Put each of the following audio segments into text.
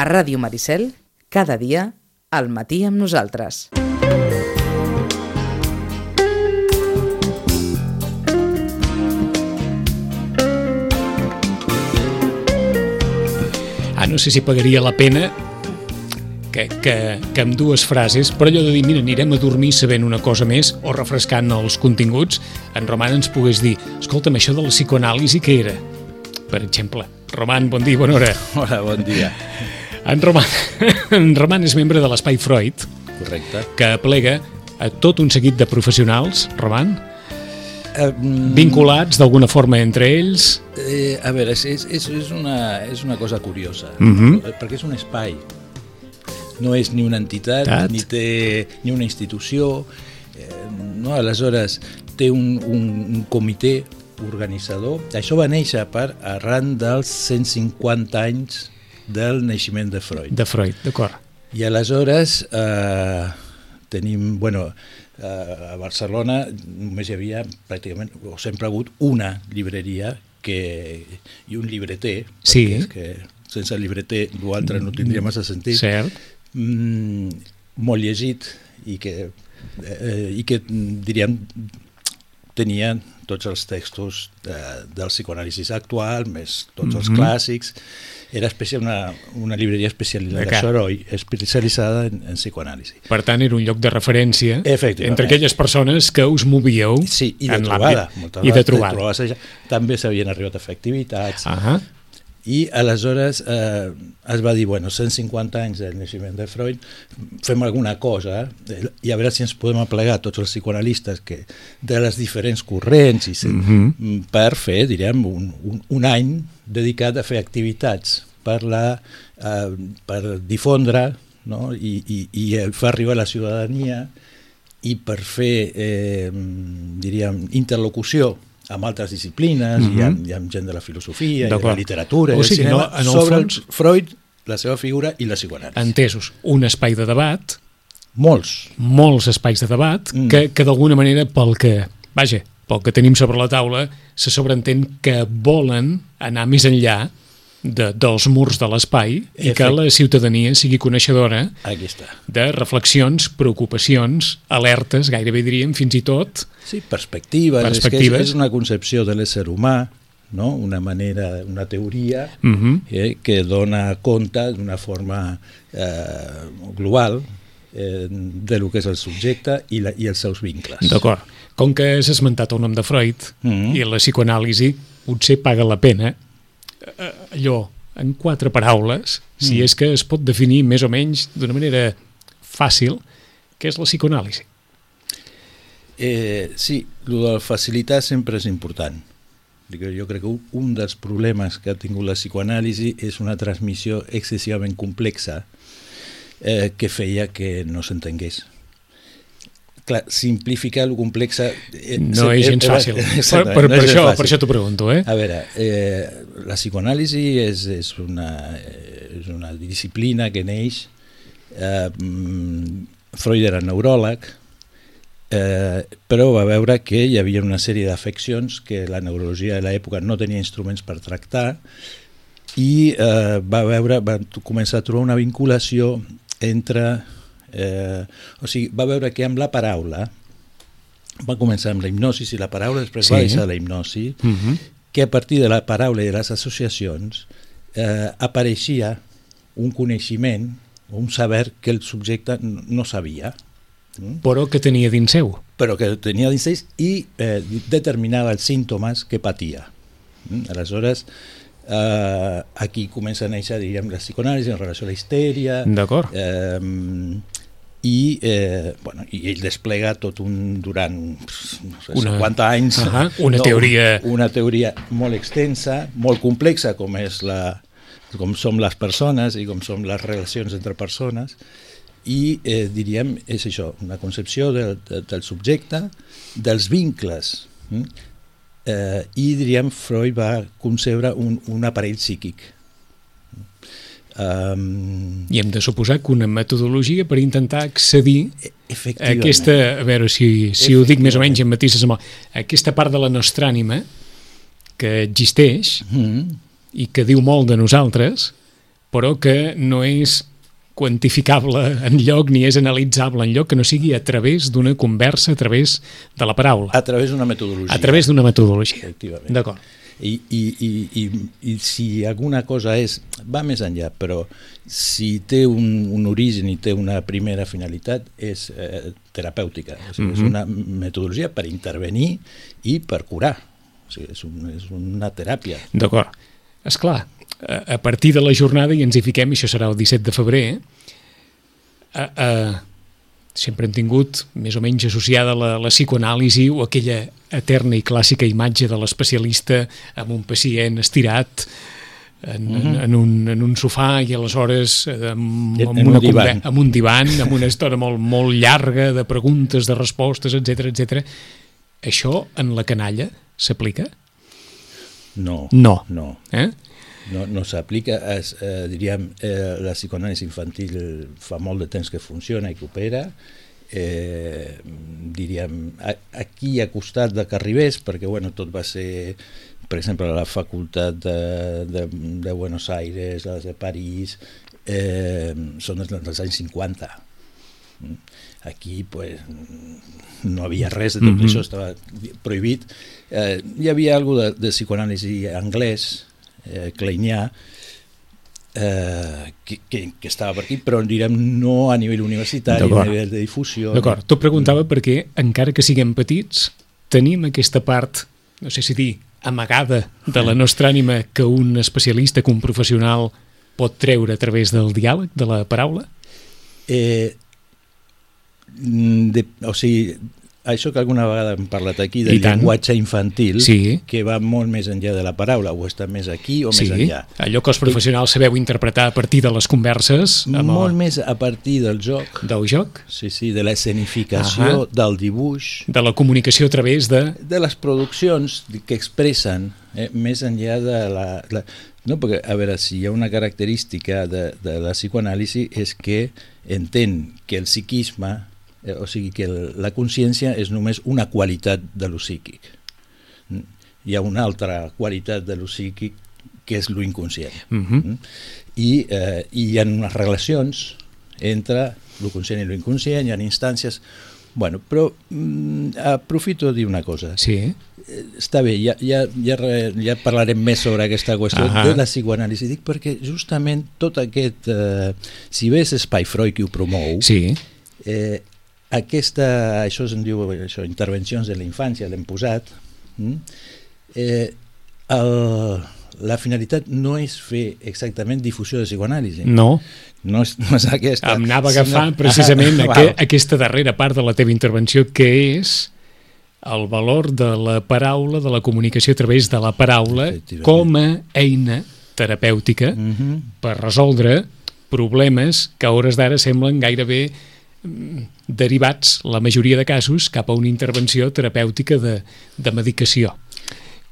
A Ràdio Maricel, cada dia, al matí amb nosaltres. Ah, no sé si pagaria la pena que, que, que amb dues frases, però allò de dir, mira, anirem a dormir sabent una cosa més o refrescant els continguts, en Roman ens pogués dir, escolta'm, això de la psicoanàlisi què era? Per exemple. Roman, bon dia, bona hora. Hola, bon dia. En Roman, en Roman és membre de l'Espai Freud, Correcte. que aplega a tot un seguit de professionals, Roman, Eh, vinculats d'alguna forma entre ells. eh, a veure, és, és, és, una, és una cosa curiosa, Mhm. perquè és un espai. No és ni una entitat, Tat. ni té ni una institució. Eh, no? Aleshores, té un, un, un comitè organitzador. Això va néixer per arran dels 150 anys del naixement de Freud. De Freud, d'acord. I aleshores eh, tenim, bueno, eh, a Barcelona només hi havia pràcticament, o sempre ha hagut una llibreria que, i un llibreter, Sí. perquè és que sense llibreter l'altre no tindria massa sentit, Cert. mm, molt llegit i que, eh, i que diríem tenia tots els textos de, del psicoanàlisis actual, més tots els Mhm. clàssics. Era especial, una, una llibreria especialitzada, especialitzada en, en psicoanàlisi. Per tant, era un lloc de referència entre aquelles persones que us movíeu Sí, i de en trobada. l'àmbit. I de trobada. trobades allà. També s'havien arribat a fer activitats. Ah I aleshores eh, es va dir, bueno, 150 anys del naixement de Freud, fem alguna cosa eh, i a veure si ens podem aplegar tots els psicoanalistes que, de les diferents corrents i, Mhm. mm per fer, direm, un, un, un any dedicat a fer activitats per, la, eh, per difondre no? I, i, i fer arribar a la ciutadania i per fer, eh, diríem, interlocució amb altres disciplines, Mhm. i, amb, i amb gent de la filosofia, i de la literatura, O i del sigui, cinema, no, en el sobre fons- Freud, la seva figura i la psicoanàlisi. Entesos. Un espai de debat, Molts. molts espais de debat, Mm. que, que d'alguna manera, pel que, vaja, pel que tenim sobre la taula, se sobreentén que volen anar més enllà de, dels murs de l'espai i que la ciutadania sigui coneixedora Aquí està. de reflexions, preocupacions, alertes, gairebé diríem, fins i tot, Sí, perspectives. Perspectives. És, que és, és una concepció de l'ésser humà, no? una manera, una teoria uh -huh. eh, que dona compte d'una forma eh, global eh, de lo que és el subjecte i, la, i els seus vincles. D'acord. Com que has esmentat el nom de Freud Mhm. i la psicoanàlisi, potser paga la pena allò, en quatre paraules, si Mm. és que es pot definir més o menys d'una manera fàcil, què és la psicoanàlisi. Eh, sí, el de facilitar sempre és important. Jo crec que un dels problemes que ha tingut la psicoanàlisi és una transmissió excessivament complexa eh, que feia que no s'entengués. Clar, simplificar el complexa... Eh, No és gens fàcil. Per, per, no per, això, fàcil. per això t'ho pregunto, eh? A veure, eh, la psicoanàlisi és, és, una, eh, és una disciplina que neix... Eh, Freud era neuròleg, eh, però va veure que hi havia una sèrie d'afeccions que la neurologia de l'època no tenia instruments per tractar i eh, va veure, va començar a trobar una vinculació entre... Eh, o sigui, va veure que amb la paraula va començar amb la hipnosi i la paraula, després Sí. va deixar la hipnosi, Uh -huh. que a partir de la paraula i de les associacions eh, apareixia un coneixement, un saber que el subjecte no sabia, mm? Però que tenia dins seu. però que tenia dins ells i eh, determinava els símptomes que patia. Mm? Aleshores, eh, aquí comença a néixer, diríem, la psicoanàlisi en relació a la histèria, D'acord. eh, i, eh, bueno, i ell desplega tot un, durant no sé, Una- 50 anys. Ahà, una teoria- una teoria molt extensa, molt complexa com és la com som les persones i com són les relacions entre persones. I eh, diríem, és això, una concepció de, de, del subjecte, dels vincles mm? eh, i diríem Freud va concebre un, un aparell psíquic um, I hem de suposar que una metodologia per intentar accedir a aquesta, a veure si, si ho dic més o menys en matices amb aquesta part de la nostra ànima que existeix mm, i que diu molt de nosaltres, però que no és quantificable en lloc ni és analitzable en lloc que no sigui a través d'una conversa, a través de la paraula. A través d'una metodologia. A través d'una metodologia. D'acord. I, i, i, i, I si alguna cosa és, va més enllà, però si té un, un origen i té una primera finalitat és eh, terapèutica, o sigui, mm -hmm. és Mhm. una metodologia per intervenir i per curar, o sigui, és, un, és una teràpia. D'acord. És clar, a, partir de la jornada, i ens hi fiquem, i això serà el 17 de febrer, a, a, sempre hem tingut més o menys associada la, la psicoanàlisi o aquella eterna i clàssica imatge de l'especialista amb un pacient estirat en, uh -huh. en, un, en un sofà i aleshores eh, amb, amb, en una un divan. amb un divan, amb una estona molt, molt llarga de preguntes, de respostes, etc etc. Això en la canalla s'aplica? No, No. no, Eh? no, no s'aplica. Eh, diríem, eh, la psicoanàlisi infantil fa molt de temps que funciona i que opera, eh, diríem, a, aquí a costat de que arribés, perquè bueno, tot va ser, per exemple, la facultat de, de, de Buenos Aires, les de París, eh, són dels, dels anys 50. Mm. Aquí pues, no havia res de tot Mhm. això, estava prohibit. Eh, hi havia alguna de, de psicoanàlisi anglès, eh, kleinià, eh, que, que, que estava per aquí, però direm no a nivell universitari, a nivell de difusió. D'acord, t'ho preguntava perquè, encara que siguem petits, tenim aquesta part, no sé si dir, amagada de la nostra ànima que un especialista, que un professional pot treure a través del diàleg, de la paraula? Eh, mm, de, o sigui, això que alguna vegada hem parlat aquí del I llenguatge infantil, Sí. que va molt més enllà de la paraula, o està més aquí o sí, més enllà. allò que els professionals sabeu interpretar a partir de les converses amb Molt el, més a partir del joc, del joc, sí, sí, de l'escenificació, del dibuix, de la comunicació a través de... de les produccions que expressen eh, més enllà de la, la... No, perquè, a veure, si hi ha una característica de, de la psicoanàlisi és que entén que el psiquisme, eh, o sigui, que la consciència és només una qualitat de lo psíquic. Hi ha una altra qualitat de lo psíquic que és lo inconscient. Uh -huh. Mm? I, eh, i hi ha unes relacions entre lo conscient i lo inconscient, hi ha instàncies... Bueno, però mm, aprofito de dir una cosa. Sí, Eh, Està bé, ja, ja, ja, re- ja parlarem més sobre aquesta qüestió Ahà. de la psicoanàlisi. Dic perquè justament tot aquest... Eh, si bé és Espai Freud qui ho promou, sí, eh, aquesta, això se'n diu això, intervencions de la infància, l'hem posat, mm? eh, el, la finalitat no és fer exactament difusió de psicoanàlisi. no, No és, no és aquesta. em anava a sinó- precisament Ah, aqu aquesta darrera part de la teva intervenció, que és el valor de la paraula, de la comunicació a través de la paraula com a eina terapèutica Mhm. per resoldre problemes que a hores d'ara semblen gairebé derivats, la majoria de casos, cap a una intervenció terapèutica de, de medicació.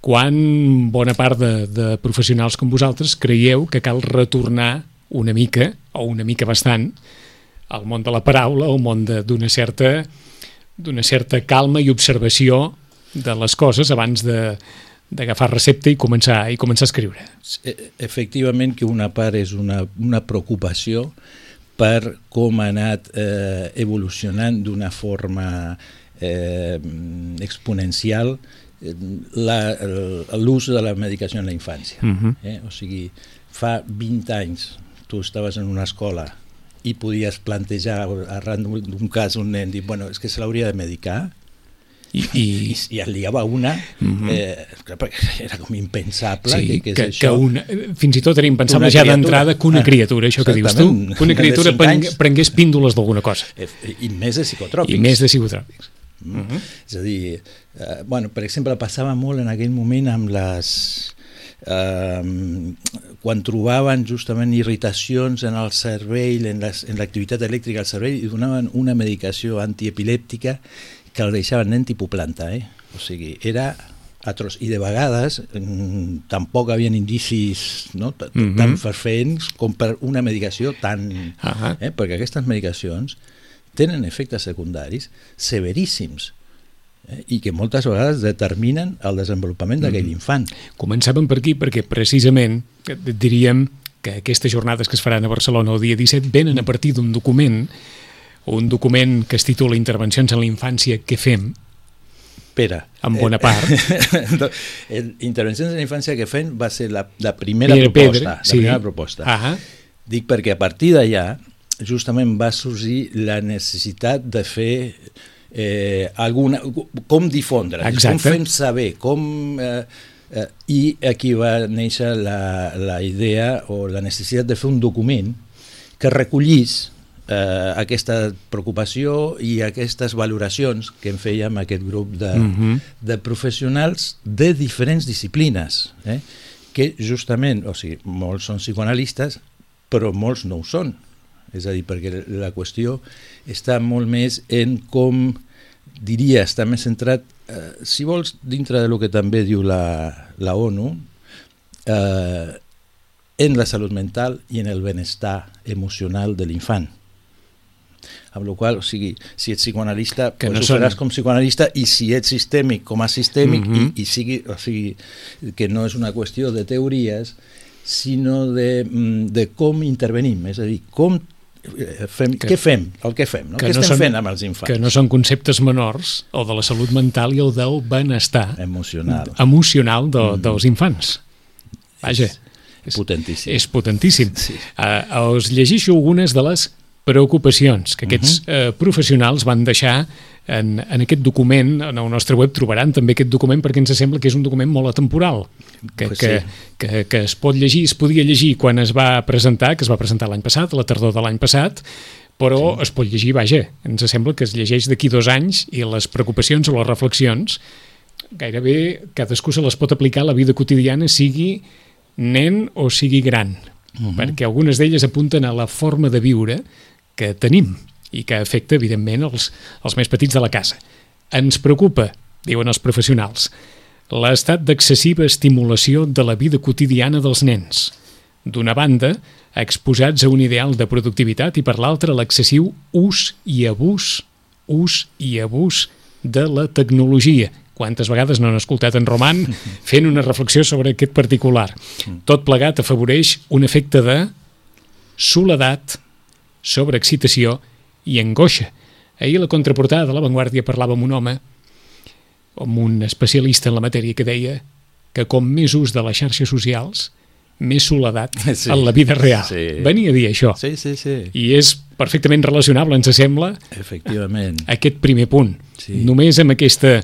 Quan bona part de, de professionals com vosaltres creieu que cal retornar una mica, o una mica bastant, al món de la paraula, al món d'una certa certa calma i observació de les coses abans de d'agafar recepta i començar i començar a escriure. E- Efectivament que una part és una, una preocupació per com ha anat eh, evolucionant d'una forma eh, exponencial eh, l'ús de la medicació en la infància. Mhm. eh? O sigui, fa 20 anys tu estaves en una escola i podies plantejar arran d'un cas un nen dir, bueno, és que se l'hauria de medicar I, i, i, i en liava una Mhm. eh, clar, perquè era com impensable sí, que, que, que, és que això una, fins i tot era impensable Una ja d'entrada que una Ah, criatura, això que dius tu, que una criatura prengués, píndoles d'alguna cosa Eh, i més de psicotrópics. i més de psicotròpics. Mm. És a dir, eh, bueno, per exemple, passava molt en aquell moment amb les... Eh, quan trobaven justament irritacions en el cervell, en l'activitat elèctrica al cervell, i donaven una medicació antiepilèptica que el deixava nen tipus planta, eh? O sigui, era atroç. I de vegades mm, tampoc havien indicis no? Mhm. tan fervents com per una medicació tan... Ah, eh? perquè aquestes medicacions tenen efectes secundaris severíssims eh? i que moltes vegades determinen el desenvolupament d'aquell Mhm. infant. Començàvem per aquí perquè precisament eh, diríem que aquestes jornades que es faran a Barcelona el dia 17 venen a partir d'un document, un document que es titula Intervencions en la infància, què fem? Espera. En bona part. Eh, Intervencions en la infància que fem va ser la, la primera Pedra, proposta. pedra, la sí. primera proposta. Ah, Dic perquè a partir d'allà justament va sorgir la necessitat de fer eh, alguna, com difondre, com Exacte. fem saber, com... Eh, eh, I aquí va néixer la, la idea o la necessitat de fer un document que recollís eh, aquesta preocupació i aquestes valoracions que en fèiem aquest grup de, Mhm. de professionals de diferents disciplines, eh? que justament, o sigui, molts són psicoanalistes, però molts no ho són. És a dir, perquè la qüestió està molt més en com, diria, està més centrat, eh, si vols, dintre de lo que també diu la, la ONU, eh, en la salut mental i en el benestar emocional de l'infant. Amb la qual, o sigui, si ets psicoanalista, Que pues no ho són- faràs com psicoanalista i si ets sistèmic, com a sistèmic, Mhm. i, i sigui, o sigui, que no és una qüestió de teories, sinó de, mm, de com intervenim, és a dir, com eh, fem, Que- què fem, el que fem, no? Que què no estem són- fent amb els infants? que no són conceptes menors, el de la salut mental i el del benestar Emocional. emocional de, dels infants. Vaja, És potentíssim. és potentíssim. Sí. Uh, us llegeixo algunes de les preocupacions que aquests uh, professionals van deixar en, en aquest document, en el nostre web trobaran també aquest document perquè ens sembla que és un document molt atemporal, que, Pues que, sí. que, que es pot llegir, es podia llegir quan es va presentar, que es va presentar l'any passat, la tardor de l'any passat, però sí. es pot llegir, vaja, ens sembla que es llegeix d'aquí dos anys i les preocupacions o les reflexions gairebé cadascú se les pot aplicar a la vida quotidiana, sigui nen o sigui gran, uh -huh. perquè algunes d'elles apunten a la forma de viure que tenim i que afecta, evidentment, els, els més petits de la casa. Ens preocupa, diuen els professionals, l'estat d'excessiva estimulació de la vida quotidiana dels nens. D'una banda, exposats a un ideal de productivitat i per l'altra l'excessiu ús i abús, ús i abús de la tecnologia. Quantes vegades no han escoltat en Roman fent una reflexió sobre aquest particular. Tot plegat afavoreix un efecte de soledat, sobreexcitació i angoixa. Ahir la contraportada de La Vanguardia parlava amb un home, amb un especialista en la matèria, que deia que com més ús de les xarxes socials, més soledat Sí. en la vida real. Sí. Venia a dir això. Sí, sí, sí, I és perfectament relacionable, ens sembla, efectivament. aquest primer punt. Sí. Només amb aquesta,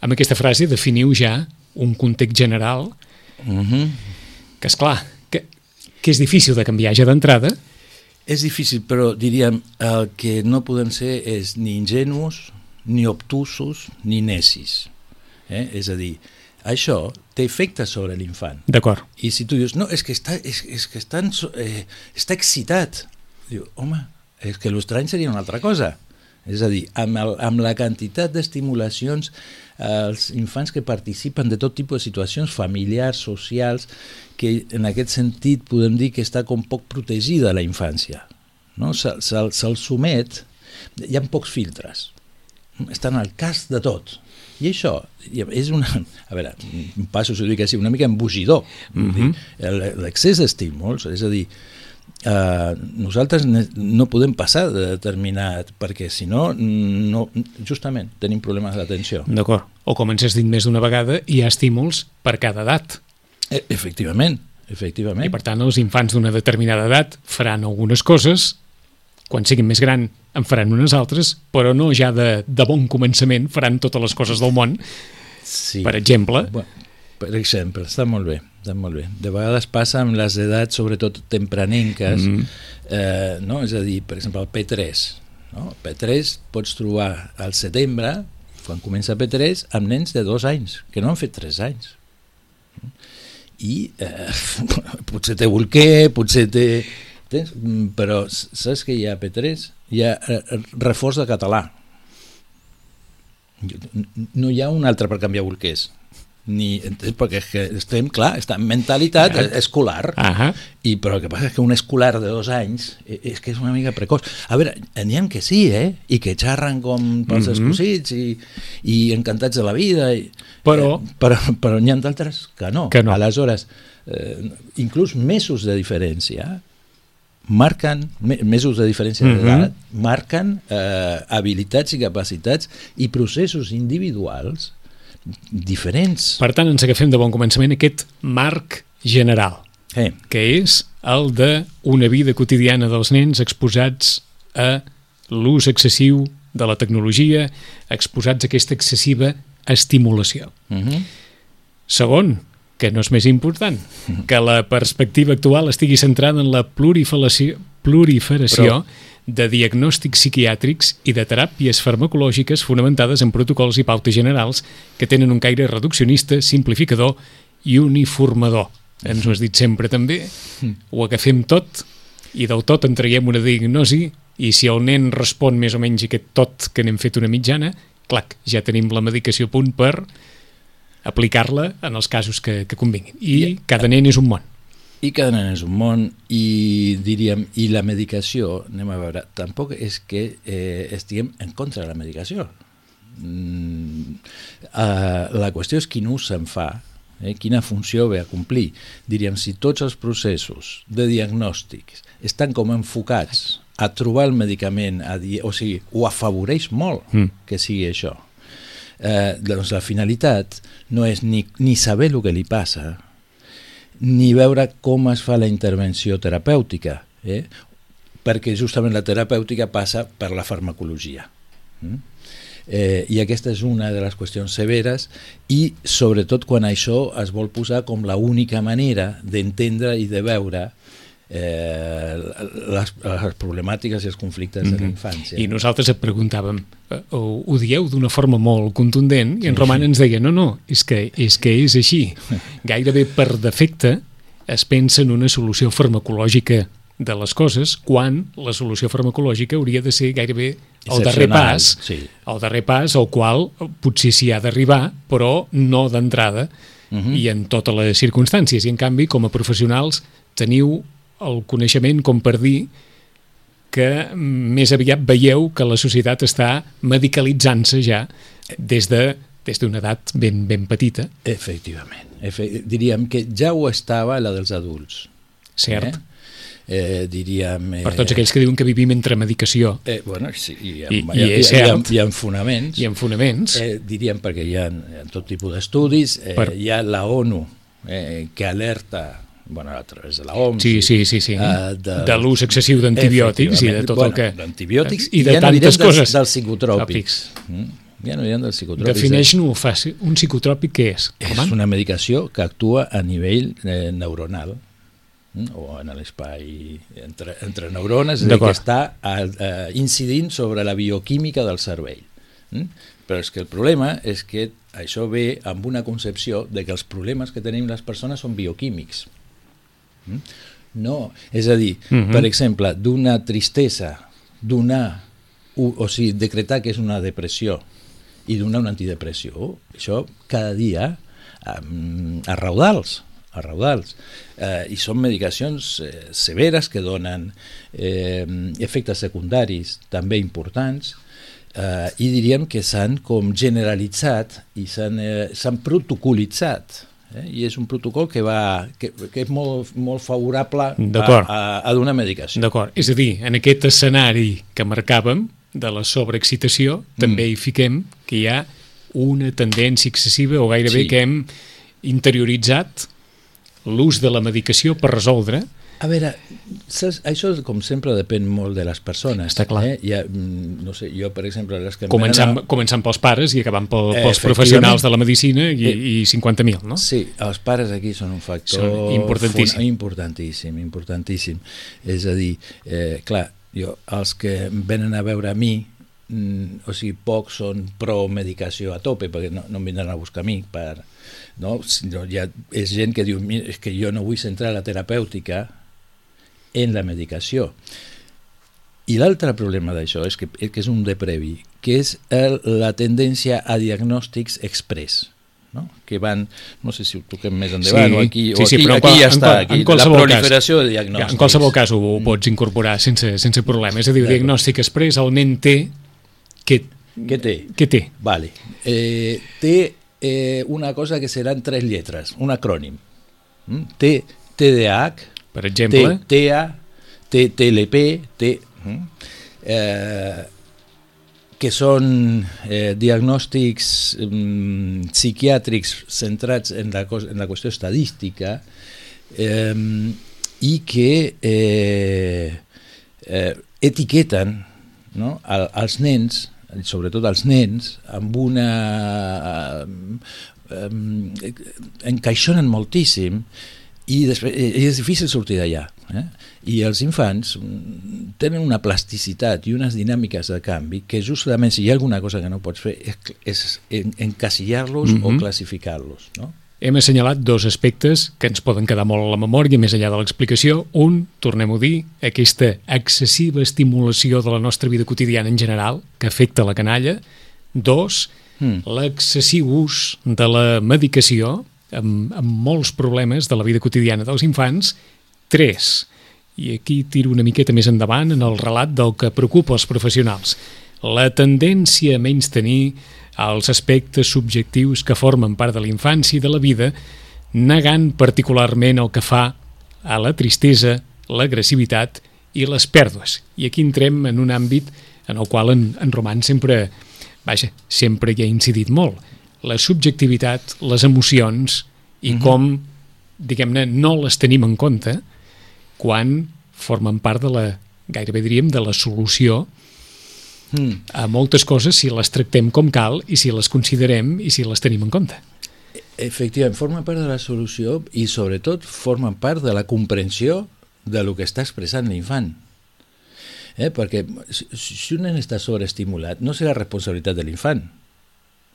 amb aquesta frase definiu ja un context general Uh -huh. que, és clar que, que és difícil de canviar ja d'entrada, És difícil, però diríem el que no podem ser és ni ingenus, ni obtusos, ni necis. Eh? És a dir, això té efecte sobre l'infant. d'acord, I si tu dius, no, és que està, és, és que so- eh, està excitat. Diu, home, és que l'estrany seria una altra cosa. És a dir, amb, el, amb la quantitat d'estimulacions, eh, els infants que participen de tot tipus de situacions familiars, socials, que en aquest sentit podem dir que està com poc protegida la infància. No? Se'l se, se somet, hi ha pocs filtres, estan al cas de tot. I això és una... A veure, passo a dir així, una mica embogidor. Mm. -hmm. L'excés d'estímuls, és a dir, eh, nosaltres no podem passar de determinat, perquè si no, no, justament tenim problemes d'atenció. d'acord. O com ens has dit més d'una vegada, hi ha estímuls per cada edat. E efectivament, efectivament. I per tant, els infants d'una determinada edat faran algunes coses, quan siguin més gran en faran unes altres, però no ja de, de bon començament faran totes les coses del món. sí. Per exemple, Bueno, per exemple, està molt bé, està molt bé. De vegades passa amb les edats, sobretot tempranenques, Mm. mm. eh, no? és a dir, per exemple, el P3. No? El P3 pots trobar al setembre, quan comença P3, amb nens de dos anys, que no han fet tres anys. I eh, potser té bolquer, potser té... Tens, Mm, però saps que hi ha P3? Hi ha eh, reforç de català. No hi ha un altre per canviar bolquers ni, perquè és que estem, clar, està en mentalitat Ah. escolar Ahà. i, però el que passa és que un escolar de dos anys eh, és que és una mica precoç. A veure, n'hi ha que sí, eh? I que xerren com pels Mhm. escocits i, i encantats de la vida. I, Però- Eh, però, però n'hi ha d'altres que no. Que no. Aleshores, eh, inclús mesos de diferència, marquen, me, mesos de diferència Mhm. d'edat, marquen eh, habilitats i capacitats i processos individuals diferents. Per tant, ens agafem de bon començament aquest marc general, Eh, que és el de una vida quotidiana dels nens exposats a l'ús excessiu de la tecnologia, exposats a aquesta excessiva estimulació. uh -huh. Segon, que no és més important, que la perspectiva actual estigui centrada en la pluriferació, pluriferació Però- de diagnòstics psiquiàtrics i de teràpies farmacològiques fonamentades en protocols i pautes generals que tenen un caire reduccionista, simplificador i uniformador. Ens ho has dit sempre també, ho agafem tot i del tot en traiem una diagnosi i si el nen respon més o menys aquest tot que n'hem fet una mitjana, clar, ja tenim la medicació a punt per aplicar-la en els casos que, que convinguin. I cada nen és un món. I cada nen és un món i diríem, i la medicació, anem a veure, tampoc és que eh, estiguem en contra de la medicació. Mm, eh, la qüestió és quin ús se'n fa, eh, quina funció ve a complir. Diríem, si tots els processos de diagnòstics estan com enfocats a trobar el medicament, a dir, o sigui, ho afavoreix molt Mm. que sigui això. Eh, doncs la finalitat no és ni, ni saber el que li passa, ni veure com es fa la intervenció terapèutica, eh? perquè justament la terapèutica passa per la farmacologia. Mm? Eh, I aquesta és una de les qüestions severes i sobretot quan això es vol posar com la única manera d'entendre i de veure eh, les, les problemàtiques i els conflictes de la infància. I nosaltres et preguntàvem, eh, ho, ho dieu d'una forma molt contundent, i en Roman ens deia, no, no, és que és, que és així. Gairebé per defecte es pensa en una solució farmacològica de les coses quan la solució farmacològica hauria de ser gairebé el darrer pas, sí. el darrer pas al qual potser s'hi ha d'arribar, però no d'entrada Mhm. i en totes les circumstàncies. I en canvi, com a professionals, teniu el coneixement com per dir que més aviat veieu que la societat està medicalitzant-se ja des de des d'una edat ben, ben petita, Efectivament. Efe diríem que ja ho estava la dels adults. cert? Eh? Eh, diríem... Eh, Per tots aquells que diuen que vivim entre medicació Eh, bueno, sí, i, amb, i i, és i, i, amb, cert. i amb fonaments. i en fonaments, Eh, diríem perquè hi ha, hi ha tot tipus d'estudis, eh, Per- hi ha la ONU eh, que alerta bueno, a través de la OMS sí, sí, sí, sí. eh, de l'ús excessiu d'antibiòtics i de tot el que... D'antibiòtics i de ja no tantes direm coses. Dels, dels psicotròpics. Mm? Ja no direm dels psicotròpics. Defineix-nos fàcil. Un psicotròpic què és? És Roman? una medicació que actua a nivell eh, neuronal mm, o en l'espai entre, entre neurones, és a dir, que està eh, incidint sobre la bioquímica del cervell. Mm? Però és que el problema és que això ve amb una concepció de que els problemes que tenim les persones són bioquímics. Mm? No, és a dir, Mhm. per exemple, d'una tristesa, donar, o, o sigui, decretar que és una depressió i donar una antidepressió, això cada dia um, a raudals, a raudals. Eh, I són medicacions eh, severes que donen eh, efectes secundaris també importants eh, i diríem que s'han com generalitzat i s'han eh, protocolitzat eh? i és un protocol que, va, que, que és molt, molt favorable a, a, a donar medicació. D'acord. És a dir, en aquest escenari que marcàvem de la sobreexcitació, també hi fiquem que hi ha una tendència excessiva o gairebé Sí. que hem interioritzat l'ús de la medicació per resoldre A veure, saps, això com sempre depèn molt de les persones. Està clar. Eh? Ha, mm, no sé, jo per exemple, les que començant, a- començant pels pares i acabant pel, Eh, pels professionals de la medicina i, i 50.000, no? Sí, els pares aquí són un factor Són importantíssim. fun- importantíssim, importantíssim. És a dir, eh, clar, jo, els que venen a veure a mi, mm, o sigui, pocs són pro-medicació a tope, perquè no, no em vindran a buscar a mi per... No? Sinó ja és gent que diu, "Mira, és que jo no vull centrar la terapèutica en la medicació. I l'altre problema d'això és que, que és un de previ, que és el, la tendència a diagnòstics express no? que van, no sé si ho toquem més endavant Sí, o aquí, sí, o sí, aquí, però aquí qual- ja en està, aquí, en la qualsevol cas. proliferació de diagnòstics. En qualsevol cas ho, ho pots incorporar sense, sense problema. És a dir, diagnòstic express, el nen té... Què, Què té? què té? Vale. Eh, té eh, una cosa que seran tres lletres, un acrònim. mm? té TDAH, Per exemple, TEA, té TLP, té... Mm? Eh, que són eh, diagnòstics mm, psiquiàtrics centrats en la, en la qüestió estadística eh, i que eh, eh, etiqueten no, al, als nens, sobretot als nens, amb una... Eh, eh, encaixonen moltíssim i, després, i és difícil sortir d'allà. Eh? I els infants tenen una plasticitat i unes dinàmiques de canvi que justament si hi ha alguna cosa que no pots fer és, és en, encasillar-los mm -hmm. o Mhm. classificar-los. No? hem assenyalat dos aspectes que ens poden quedar molt a la memòria, més enllà de l'explicació. Un, tornem-ho a dir, aquesta excessiva estimulació de la nostra vida quotidiana en general, que afecta la canalla. Dos, Mm. l'excessiu ús de la medicació amb, amb molts problemes de la vida quotidiana dels infants. Tres, i aquí tiro una miqueta més endavant en el relat del que preocupa els professionals. La tendència a menys tenir els aspectes subjectius que formen part de la infància i de la vida, negant particularment el que fa a la tristesa, l'agressivitat i les pèrdues. I aquí entrem en un àmbit en el qual en, en Roman sempre, vaja, sempre hi ha incidit molt. La subjectivitat, les emocions i com, diguem-ne, no les tenim en compte quan formen part de la, gairebé diríem, de la solució Mm. a moltes coses si les tractem com cal i si les considerem i si les tenim en compte. Efectivament, forma part de la solució i sobretot formen part de la comprensió de lo que està expressant l'infant. Eh? Perquè si, si un nen està sobreestimulat, no serà responsabilitat de l'infant,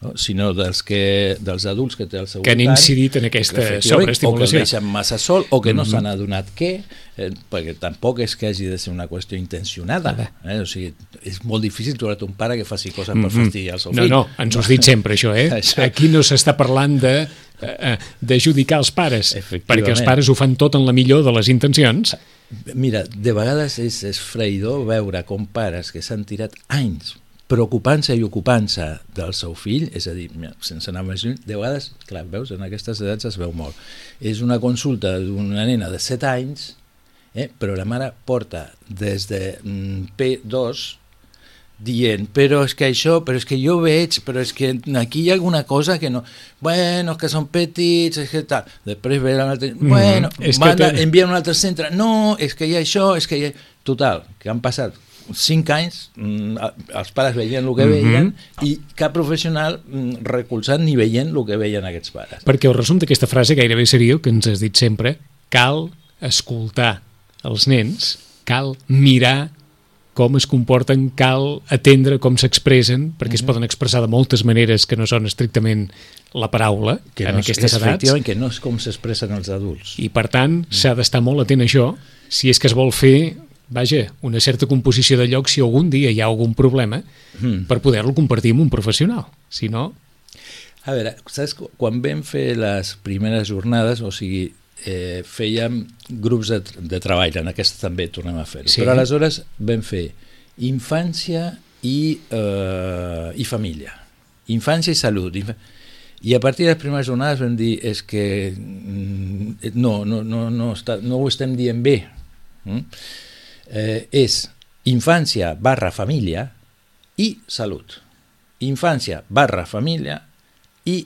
no? sinó dels, que, dels adults que té al seu Que han voltant, incidit en aquesta que efectivament, O que el sobreestimulació. deixen massa sol, o que no Mhm. s'han adonat què, eh, perquè tampoc és que hagi de ser una qüestió intencionada. Eh? O sigui, és molt difícil trobar un pare que faci coses per fastidiar el seu. No, fill. no, ens ho has dit sempre, això, eh? Això. Aquí no s'està parlant de eh, eh, d'adjudicar els pares, perquè els pares ho fan tot en la millor de les intencions. Mira, de vegades és esfreïdor veure com pares que s'han tirat anys preocupant-se i ocupant-se del seu fill, és a dir, sense anar més lluny, de vegades, clar, veus, en aquestes edats es veu molt. És una consulta d'una nena de 7 anys, eh, però la mare porta des de mm, P2 dient, però és que això, però és que jo veig, però és que aquí hi ha alguna cosa que no... Bueno, és que són petits, és que tal. Després ve l'altre... Bueno, Mhm, és és que van a té- enviar a un altre centre. No, és que hi ha això, és que hi ha... Total, que han passat cinc anys, mm, els pares veien el que Mhm. veien i cap professional mm, recolzant ni veient el que veien aquests pares. Perquè el resum d'aquesta frase gairebé seria que ens has dit sempre, cal escoltar els nens, cal mirar com es comporten, cal atendre com s'expressen, perquè es poden expressar de moltes maneres que no són estrictament la paraula Que en no és, aquestes edats. efectivament, que no és com s'expressen els adults. I, per tant, s'ha d'estar molt atent a això si és que es vol fer, vaja, una certa composició de lloc si algun dia hi ha algun problema Mm. per poder-lo compartir amb un professional. Si no, A veure, saps, qu- quan vam fer les primeres jornades, o sigui, eh, fèiem grups de, de treball, en aquesta també tornem a fer-ho, Sí. però aleshores vam fer infància i, eh, i família, infància i salut, infa... i a partir de les primeres jornades vam dir és que mm, no, no, no, no, està, no ho estem dient bé, mm? Eh, és infància barra família i salut. Infància barra família i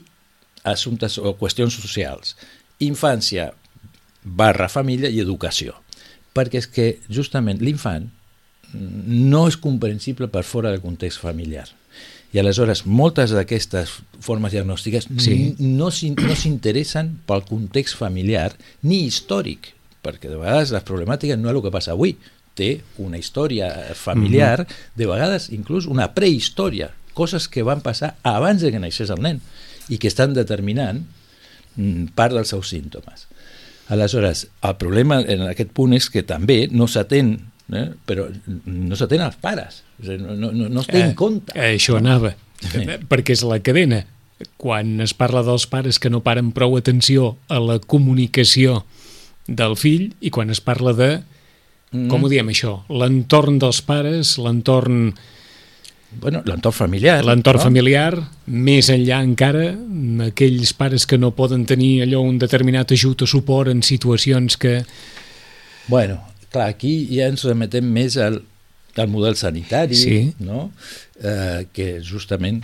assumptes o qüestions socials. Infància barra família i educació. Perquè és que justament l'infant no és comprensible per fora del context familiar. I aleshores moltes d'aquestes formes diagnòstiques Sí. no s'interessen pel context familiar ni històric, perquè de vegades les problemàtiques no és el que passa avui, té una història familiar, de vegades inclús una prehistòria, coses que van passar abans de que naixés el nen i que estan determinant mm, part dels seus símptomes. Aleshores, el problema en aquest punt és que també no s'atén, eh, però no s'atén als pares, no, no, no, es té en compte. Eh, això anava, Sí. Eh, perquè és la cadena. Quan es parla dels pares que no paren prou atenció a la comunicació del fill i quan es parla de, Mm. com ho diem això, l'entorn dels pares, l'entorn bueno, l'entorn familiar. L'entorn no? familiar, més enllà encara, aquells pares que no poden tenir allò un determinat ajut o suport en situacions que... Bueno, clar, aquí ja ens remetem més al, al model sanitari, Sí. no? eh, que justament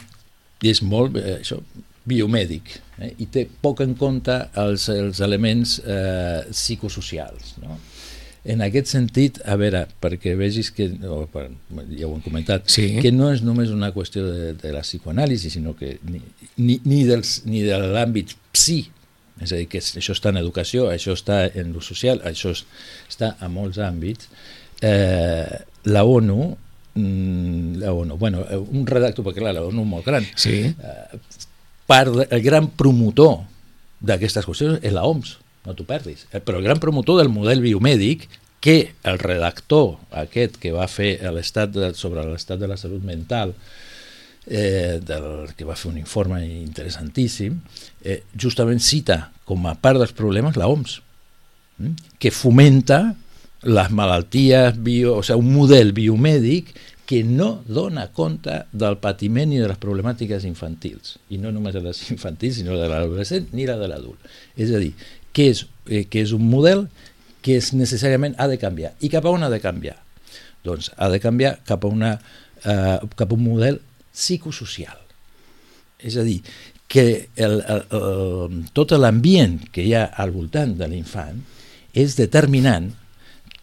és molt eh, això, biomèdic eh? i té poc en compte els, els elements eh, psicosocials. No? En aquest sentit, a veure, perquè vegis que, o, per, ja ho hem comentat, Sí. que no és només una qüestió de, de la psicoanàlisi, sinó que ni, ni, ni, dels, ni de l'àmbit psi, és a dir, que això està en educació, això està en lo social, això es- està a molts àmbits, eh, la ONU, mm, la ONU, bueno, eh, un redactor, perquè clar, la ONU molt gran, Sí, part, de- el gran promotor d'aquestes qüestions és la OMS, no t'ho perdis, Eh, però el gran promotor del model biomèdic que el redactor aquest que va fer l'estat sobre l'estat de la salut mental eh, del, que va fer un informe interessantíssim eh, justament cita com a part dels problemes la OMS mm? que fomenta les malalties bio, o sigui, un model biomèdic que no dona compte del patiment i de les problemàtiques infantils, i no només de les infantils, sinó de l'adolescent ni la de l'adult. És a dir, que és, eh, que és un model que és necessàriament ha de canviar. I cap a on ha de canviar? Doncs ha de canviar cap a, una, eh, cap a un model psicosocial. És a dir, que el, el, el, tot l'ambient que hi ha al voltant de l'infant és determinant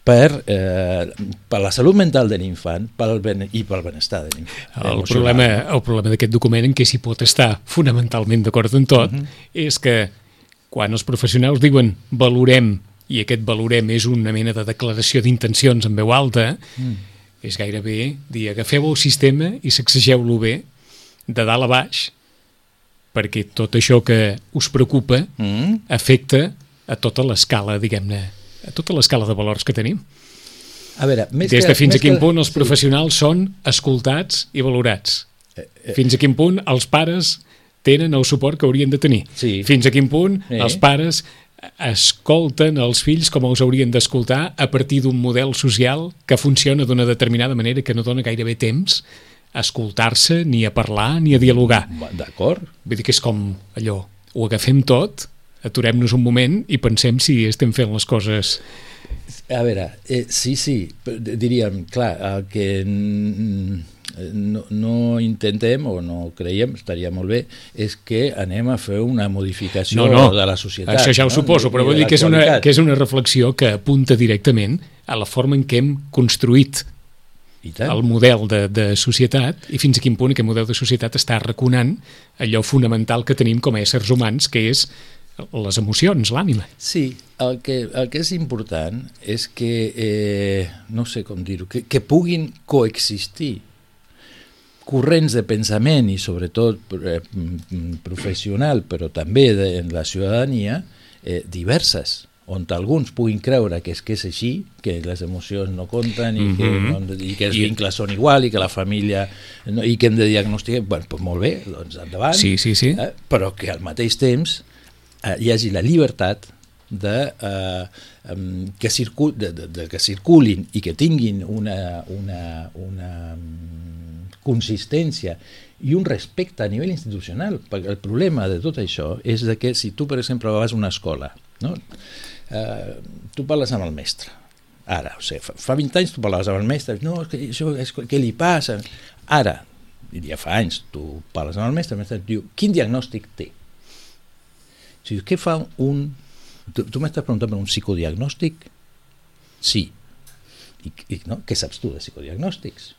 per, eh, per la salut mental de l'infant ben, i pel benestar de l'infant. el emocional. problema, el problema d'aquest document en què s'hi pot estar fonamentalment d'acord en tot és que quan els professionals diuen valorem i aquest valorem és una mena de declaració d'intencions en veu alta Mm. és gairebé dir agafeu el sistema i sacsegeu-lo bé de dalt a baix perquè tot això que us preocupa Mm? afecta a tota l'escala, diguem-ne, a tota l'escala de valors que tenim. A veure, més Des que, de fins més a quin que- punt els sí. professionals són escoltats i valorats. Eh, eh, Fins a quin punt els pares tenen el suport que haurien de tenir. Sí. Fins a quin punt Eh. els pares escolten els fills com els haurien d'escoltar a partir d'un model social que funciona d'una determinada manera que no dona gairebé temps a escoltar-se, ni a parlar, ni a dialogar. D'acord. Vull dir que és com allò, ho agafem tot, aturem-nos un moment i pensem si estem fent les coses... A veure, eh, sí, sí, diríem, clar, el que no, no intentem o no creiem, estaria molt bé, és que anem a fer una modificació No, no, de la societat. això ja ho no? suposo, però vull dir que és, una, que és una reflexió que apunta directament a la forma en què hem construït I tant. el model de, de societat i fins a quin punt aquest model de societat està reconant allò fonamental que tenim com a éssers humans, que és les emocions, l'ànima. Sí, el que, el que és important és que, eh, no sé com dir-ho, que, que puguin coexistir corrents de pensament i sobretot eh, mm, professional, però també de, en la ciutadania, eh, diverses, on alguns puguin creure que és que és així, que les emocions no compten i, que, Mhm. no, i que els I- vincles són igual i que la família no, i que hem de diagnosticar, bueno, doncs molt bé, doncs endavant, Sí, sí, sí. eh, però que al mateix temps eh, hi hagi la llibertat de, eh, que, circul, de, de, de que circulin i que tinguin una, una, una mm, consistència i un respecte a nivell institucional, perquè el problema de tot això és de que si tu, per exemple, vas a una escola, no? eh, tu parles amb el mestre, ara, o sigui, fa, fa 20 anys tu parlaves amb el mestre, no, és que això, és, què li passa? Ara, ja fa anys, tu parles amb el mestre, el mestre diu, quin diagnòstic té? O sigui, què fa un... Tu, tu m'estàs preguntant per un psicodiagnòstic? Sí. I, i no? Què saps tu de psicodiagnòstics?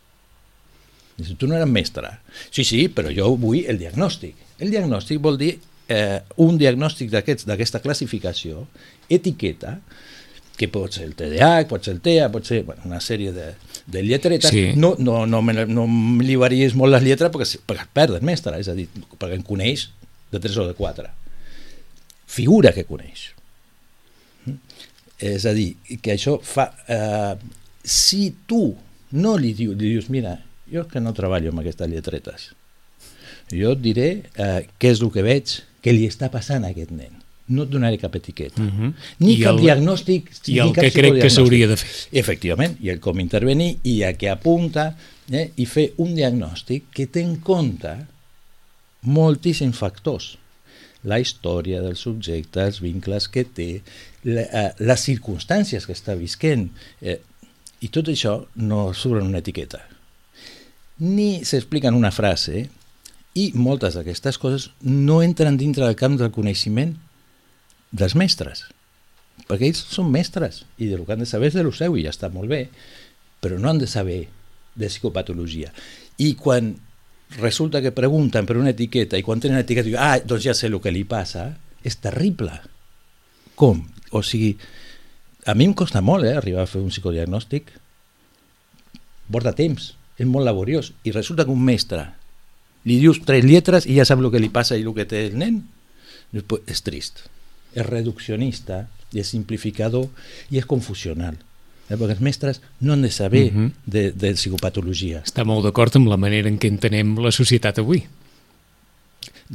Dius, tu no eres mestre. Sí, sí, però jo vull el diagnòstic. El diagnòstic vol dir eh, un diagnòstic d'aquesta classificació, etiqueta, que pot ser el TDAH, pot ser el TEA, pot ser bueno, una sèrie de, de lletretes. Sí. No, no, no, me, no em llibaries molt les lletres perquè, perquè es perd el mestre, és a dir, perquè en coneix de 3 o de 4. Figura que coneix. Mm? És a dir, que això fa... Eh, si tu no li, diu, li dius, mira, jo que no treballo amb aquestes lletretes, jo et diré eh, què és el que veig, què li està passant a aquest nen. no et donaré cap etiqueta. Mhm. -huh. Ni I cap el- diagnòstic, i ni el cap que crec que s'hauria de fer. Efectivament, i el com intervenir i a què apunta eh, i fer un diagnòstic que té en compte moltíssims factors la història del subjecte, els vincles que té, la, eh, les circumstàncies que està visquent, eh, i tot això no surt en una etiqueta. Ni s'explica en una frase, i moltes d'aquestes coses no entren dintre del camp del coneixement dels mestres, perquè ells són mestres, i del que han de saber és de lo seu, i ja està molt bé, però no han de saber de psicopatologia. I quan resulta que pregunten per una etiqueta, i quan tenen etiqueta diuen, ah, doncs ja sé el que li passa, és terrible. Com? O sigui, a mi em costa molt eh, arribar a fer un psicodiagnòstic, porta temps, és molt laboriós, i resulta que un mestre li dius tres lletres i ja sap el que li passa i el que té el nen, Després, és trist, és reduccionista, i és simplificador i és confusional. Eh? Perquè els mestres no han de saber uh Mhm. -huh. de, de psicopatologia. Està molt d'acord amb la manera en què entenem la societat avui.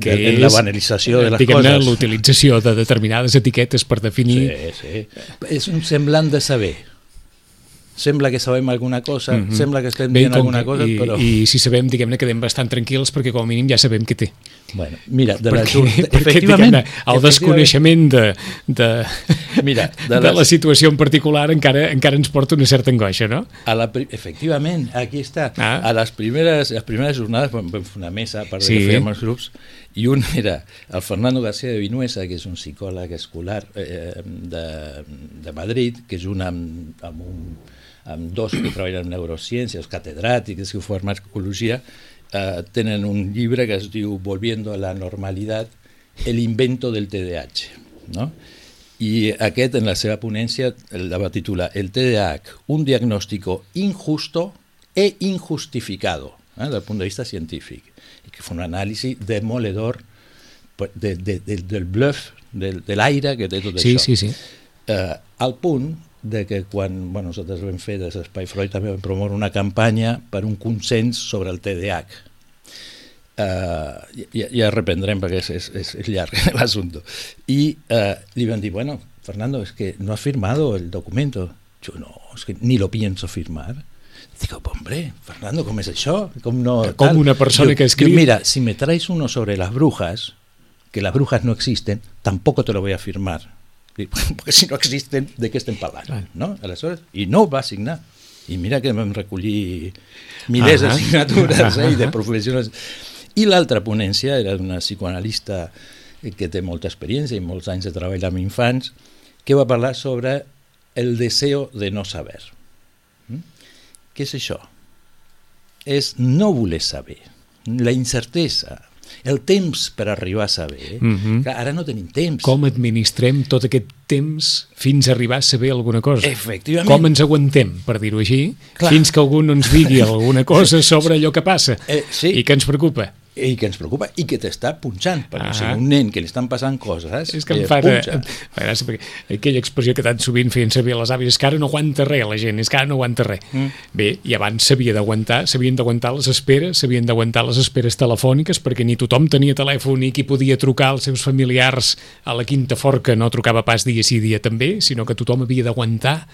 Que és la banalització de les coses. l'utilització de determinades etiquetes per definir... Sí, sí. És un semblant de saber. Sembla que sabem alguna cosa, uh -huh. sembla que estem Bé, dient alguna cosa, i, però... I si sabem, diguem-ne, quedem bastant tranquils perquè com a mínim ja sabem què té. Bueno, mira, de la perquè, jur- perquè efectivament, el efectivament, desconeixement de, de, Mira, de de, les- la situació en particular encara encara ens porta una certa angoixa, no? A la, efectivament, aquí està. Ah. A les primeres, les primeres jornades vam, vam fer una mesa per Sí. que fèiem els grups i un era el Fernando García de Vinuesa, que és un psicòleg escolar eh, de, de Madrid, que és un amb, amb, un, amb dos que treballen en neurociències, catedràtics, que fan farmacologia, eh, tenen un llibre que es diu Volviendo a la normalidad, el invento del TDAH, no? I aquest, en la seva ponència, la va titular El TDAH, un diagnóstico injusto e injustificado, eh, del punt de vista científic. I que fa un anàlisi demoledor de, de, de, del bluff, del, de l'aire que té tot Sí, això. sí, sí. Eh, al punt de que quan bueno, nosaltres vam fer des d'Espai Freud també vam promoure una campanya per un consens sobre el TDAH. Uh, ja, ja reprendrem perquè és, és, és, és llarg l'assumpte. I uh, li van dir, bueno, Fernando, es que no has firmado el documento. Yo, no, es que ni lo pienso firmar. Digo, hombre, Fernando, ¿cómo es eso? ¿Cómo no, Com tal?" una persona Digo, que escriu- mira, si me traes uno sobre las brujas, que las brujas no existen, tampoco te lo voy a firmar. Dic, Perquè si no existen, de què estem parlant? Clar. No? Aleshores, I no va signar. I mira que vam recollir milers Ahà. de signatures eh, i de professionals. I l'altra ponència era d'una psicoanalista que té molta experiència i molts anys de treball amb infants, que va parlar sobre el deseo de no saber. Mm? Què és això? És no voler saber, la incertesa, el temps per arribar a saber. Mhm. Clar, ara no tenim temps. Com administrem tot aquest temps fins a arribar a saber alguna cosa? Efectivament. Com ens aguantem, per dir-ho així, Clar. fins que algú no ens digui alguna cosa sobre allò que passa Eh, sí. i que ens preocupa. I que ens preocupa i que t'està punxant perquè Ah. si un nen que li estan passant coses És que em eh, fa, punxa. fa aquella expressió que tan sovint feien servir les àvies, és que ara no aguanta res la gent, és que ara no aguanta res. Mm. Bé, i abans s'havia d'aguantar, s'havien d'aguantar les esperes, s'havien d'aguantar les esperes telefòniques, perquè ni tothom tenia telèfon i qui podia trucar als seus familiars a la quinta forca no trucava pas dia sí dia també, sinó que tothom havia d'aguantar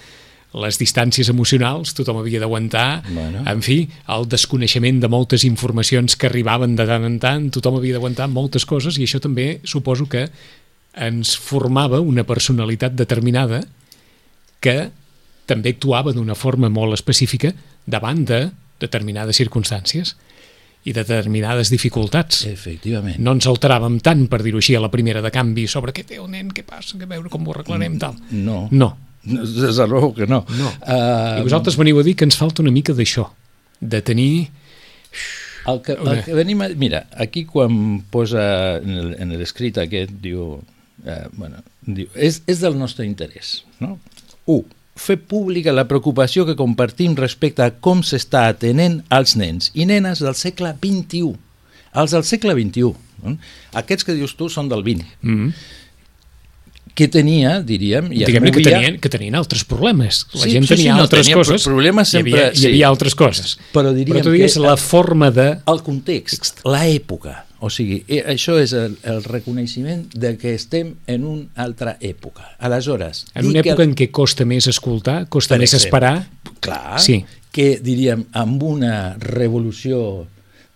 les distàncies emocionals, tothom havia d'aguantar, Bueno. en fi, el desconeixement de moltes informacions que arribaven de tant en tant, tothom havia d'aguantar moltes coses i això també suposo que ens formava una personalitat determinada que també actuava d'una forma molt específica davant de determinades circumstàncies i de determinades dificultats. Efectivament. No ens alteràvem tant, per dir-ho així, a la primera de canvi sobre què té el nen, què passa, que veure com ho arreglarem, tal. No. No. Des de raó que no. No. Uh, I vosaltres veniu a dir que ens falta una mica d'això, de tenir... el que, el que venim a, mira, aquí quan posa en el- en l'escrit aquest, diu, eh, bueno, diu és, és del nostre interès. No? 1. Fer pública la preocupació que compartim respecte a com s'està atenent als nens i nenes del segle XXI. Els del segle XXI. No? Aquests que dius tu són del XX. Mm. Que tenia, diríem, i Diguem-ne que, tenien, que tenien altres problemes. La Sí, gent sí, sí, tenia no, altres tenia coses. problemes hi havia, sempre, hi havia sí. altres coses. Però diríem Però tu que- la forma de... el context, l'època, O sigui, eh, això és el, el reconeixement de que estem en una altra època. Aleshores... En una època el... en què costa més escoltar, costa més exemple, esperar... Clar, sí. que diríem amb una revolució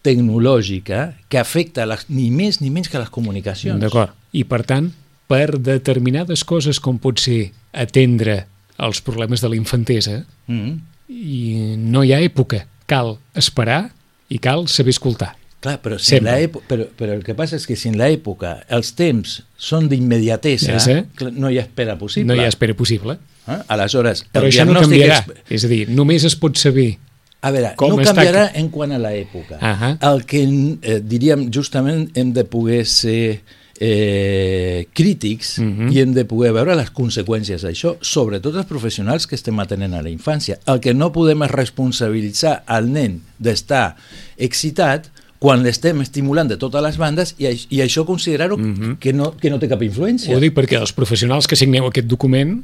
tecnològica que afecta les, ni més ni menys que les comunicacions. D'acord. I per tant, per determinades coses com pot ser atendre els problemes de la infantesa, mm -hmm. i no hi ha època. Cal esperar i cal saber escoltar. Clar, però, si en però, però el que passa és que si en l'època els temps són d'immediatesa, sí. no hi ha espera possible. No hi ha espera possible. Eh? Aleshores, però això no canviarà. És... és a dir, només es pot saber a veure, Com no canviarà està... en quant a l'època. Uh -huh. El que eh, diríem justament hem de poder ser eh, crítics uh -huh. i hem de poder veure les conseqüències d'això, sobretot els professionals que estem atenent a la infància. El que no podem és responsabilitzar al nen d'estar excitat quan l'estem estimulant de totes les bandes i, i això considerar-ho mm -hmm. que, no, que no té cap influència. Ho dic perquè els professionals que signeu aquest document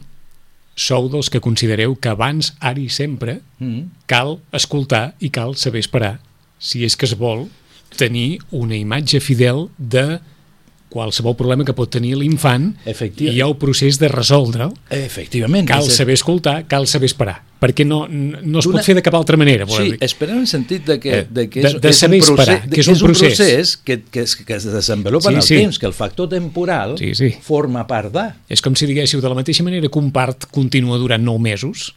sou dels que considereu que abans, ara i sempre, mm -hmm. cal escoltar i cal saber esperar si és que es vol tenir una imatge fidel de qualsevol problema que pot tenir l'infant i hi ha el procés de resoldre'l. Efectivament. Cal saber escoltar, cal saber esperar, perquè no, no es pot fer de cap altra manera. Sí, dir. esperar en el sentit de que, eh, de que és, de, de és, un, procés, esperar, que és, un, procés. un procés que, que, es, que es desenvolupa sí, en el sí. temps, que el factor temporal sí, sí. forma part de... És com si diguéssiu de la mateixa manera que un part continua durant nou mesos,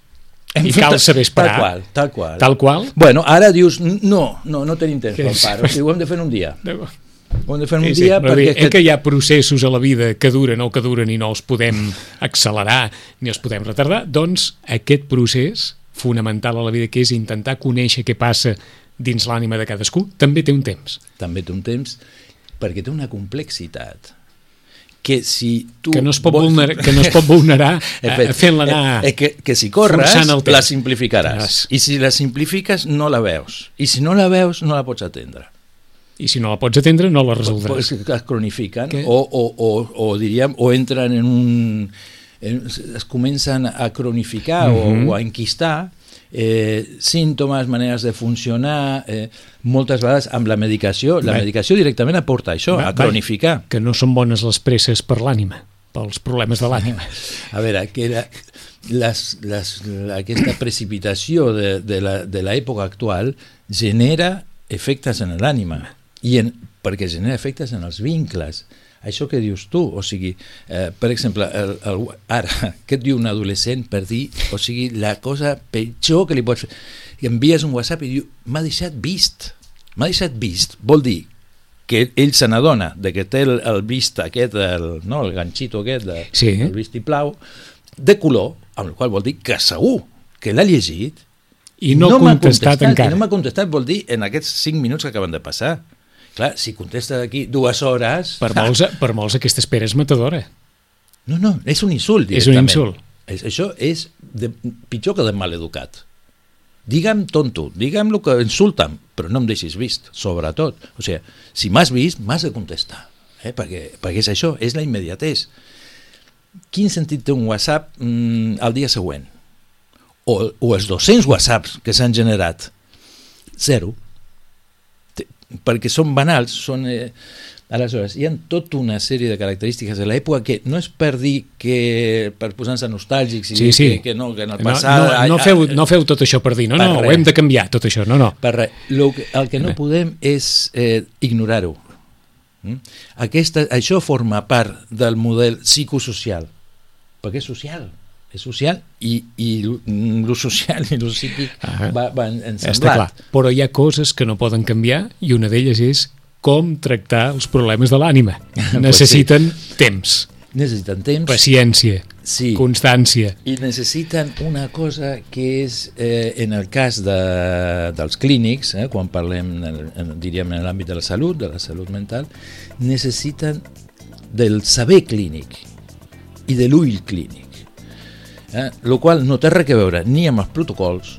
hem I cal saber esperar. Tal qual, tal qual. Tal qual. Bueno, ara dius, no, no, no tenim temps pel part, o sigui, ho hem de fer un dia. Ho hem de fer un sí, dia sí, perquè... Dir, que hi ha processos a la vida que duren o que duren i no els podem accelerar ni els podem retardar, doncs aquest procés fonamental a la vida que és intentar conèixer què passa dins l'ànima de cadascú, també té un temps. També té un temps perquè té una complexitat que si tu... Que no es pot vols... vulnerar, que no es pot vulnerar fent-la anar... Eh, eh, que, que si corres, la simplificaràs. I si la simplifiques, no la veus. I si no la veus, no la pots atendre i si no la pots atendre no la resoldràs. Pues, es cronifiquen o, o, o, o, diríem, o entren en un... En, es comencen a cronificar uh -huh. o, mhm. o a enquistar eh, símptomes, maneres de funcionar, eh, moltes vegades amb la medicació. La medicació directament aporta això, va, a cronificar. Que no són bones les presses per l'ànima, pels problemes de l'ànima. A veure, que la, les, les, aquesta precipitació de l'època actual genera efectes en l'ànima i en, perquè genera efectes en els vincles això que dius tu, o sigui, eh, per exemple, el, el, ara, què et diu un adolescent per dir, o sigui, la cosa pitjor que li pots fer, i envies un WhatsApp i diu, m'ha deixat vist, m'ha deixat vist, vol dir que ell se n'adona de que té el, el vist aquest, el, no, el ganxito aquest, de, sí. el vistiplau, de color, amb el qual vol dir que segur que l'ha llegit i no, no contestat, contestat encara. I no m'ha contestat, vol dir en aquests 5 minuts que acaben de passar. Clar, si contesta d'aquí dues hores... Per molts, per molts aquesta espera és matadora. No, no, és un insult directament. És un insult. És, això és de, pitjor que de maleducat. Digue'm tonto, digue'm el que insulta'm, però no em deixis vist, sobretot. O sigui, si m'has vist, m'has de contestar, eh? perquè, perquè és això, és la immediatesa. Quin sentit té un WhatsApp mm, al dia següent? O, o els 200 WhatsApps que s'han generat? Zero perquè són banals, són... Eh, aleshores, hi ha tota una sèrie de característiques de l'època que no és per dir que per posar-se nostàlgics i sí, sí. Que, que no, que en el passat... No, no, no, feu, no feu tot això per dir, no, per no, res. ho hem de canviar, tot això, no, no. Per res. Lo que, el que no podem és eh, ignorar-ho. Mm? Aquesta, això forma part del model psicosocial, perquè és social és social i, i el social i el psíquic ah, va, van ensemblat. Està clar, però hi ha coses que no poden canviar i una d'elles és com tractar els problemes de l'ànima. Necessiten pues sí. temps. Necessiten temps. Paciència. Sí. Constància. I necessiten una cosa que és, eh, en el cas de, dels clínics, eh, quan parlem, en, diríem, en l'àmbit de la salut, de la salut mental, necessiten del saber clínic i de l'ull clínic eh? el qual no té res a veure ni amb els protocols,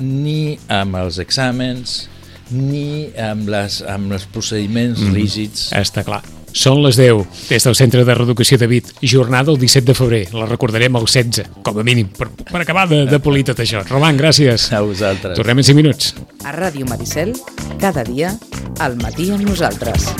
ni amb els exàmens, ni amb, les, amb els procediments mm. rígids. Està clar. Són les 10, des del Centre de Reeducació de Vit. Jornada el 17 de febrer. La recordarem el 16, com a mínim, per, per acabar de, de polir tot això. Roman, gràcies. A vosaltres. Tornem en 5 minuts. A Ràdio Maricel, cada dia, al matí amb nosaltres.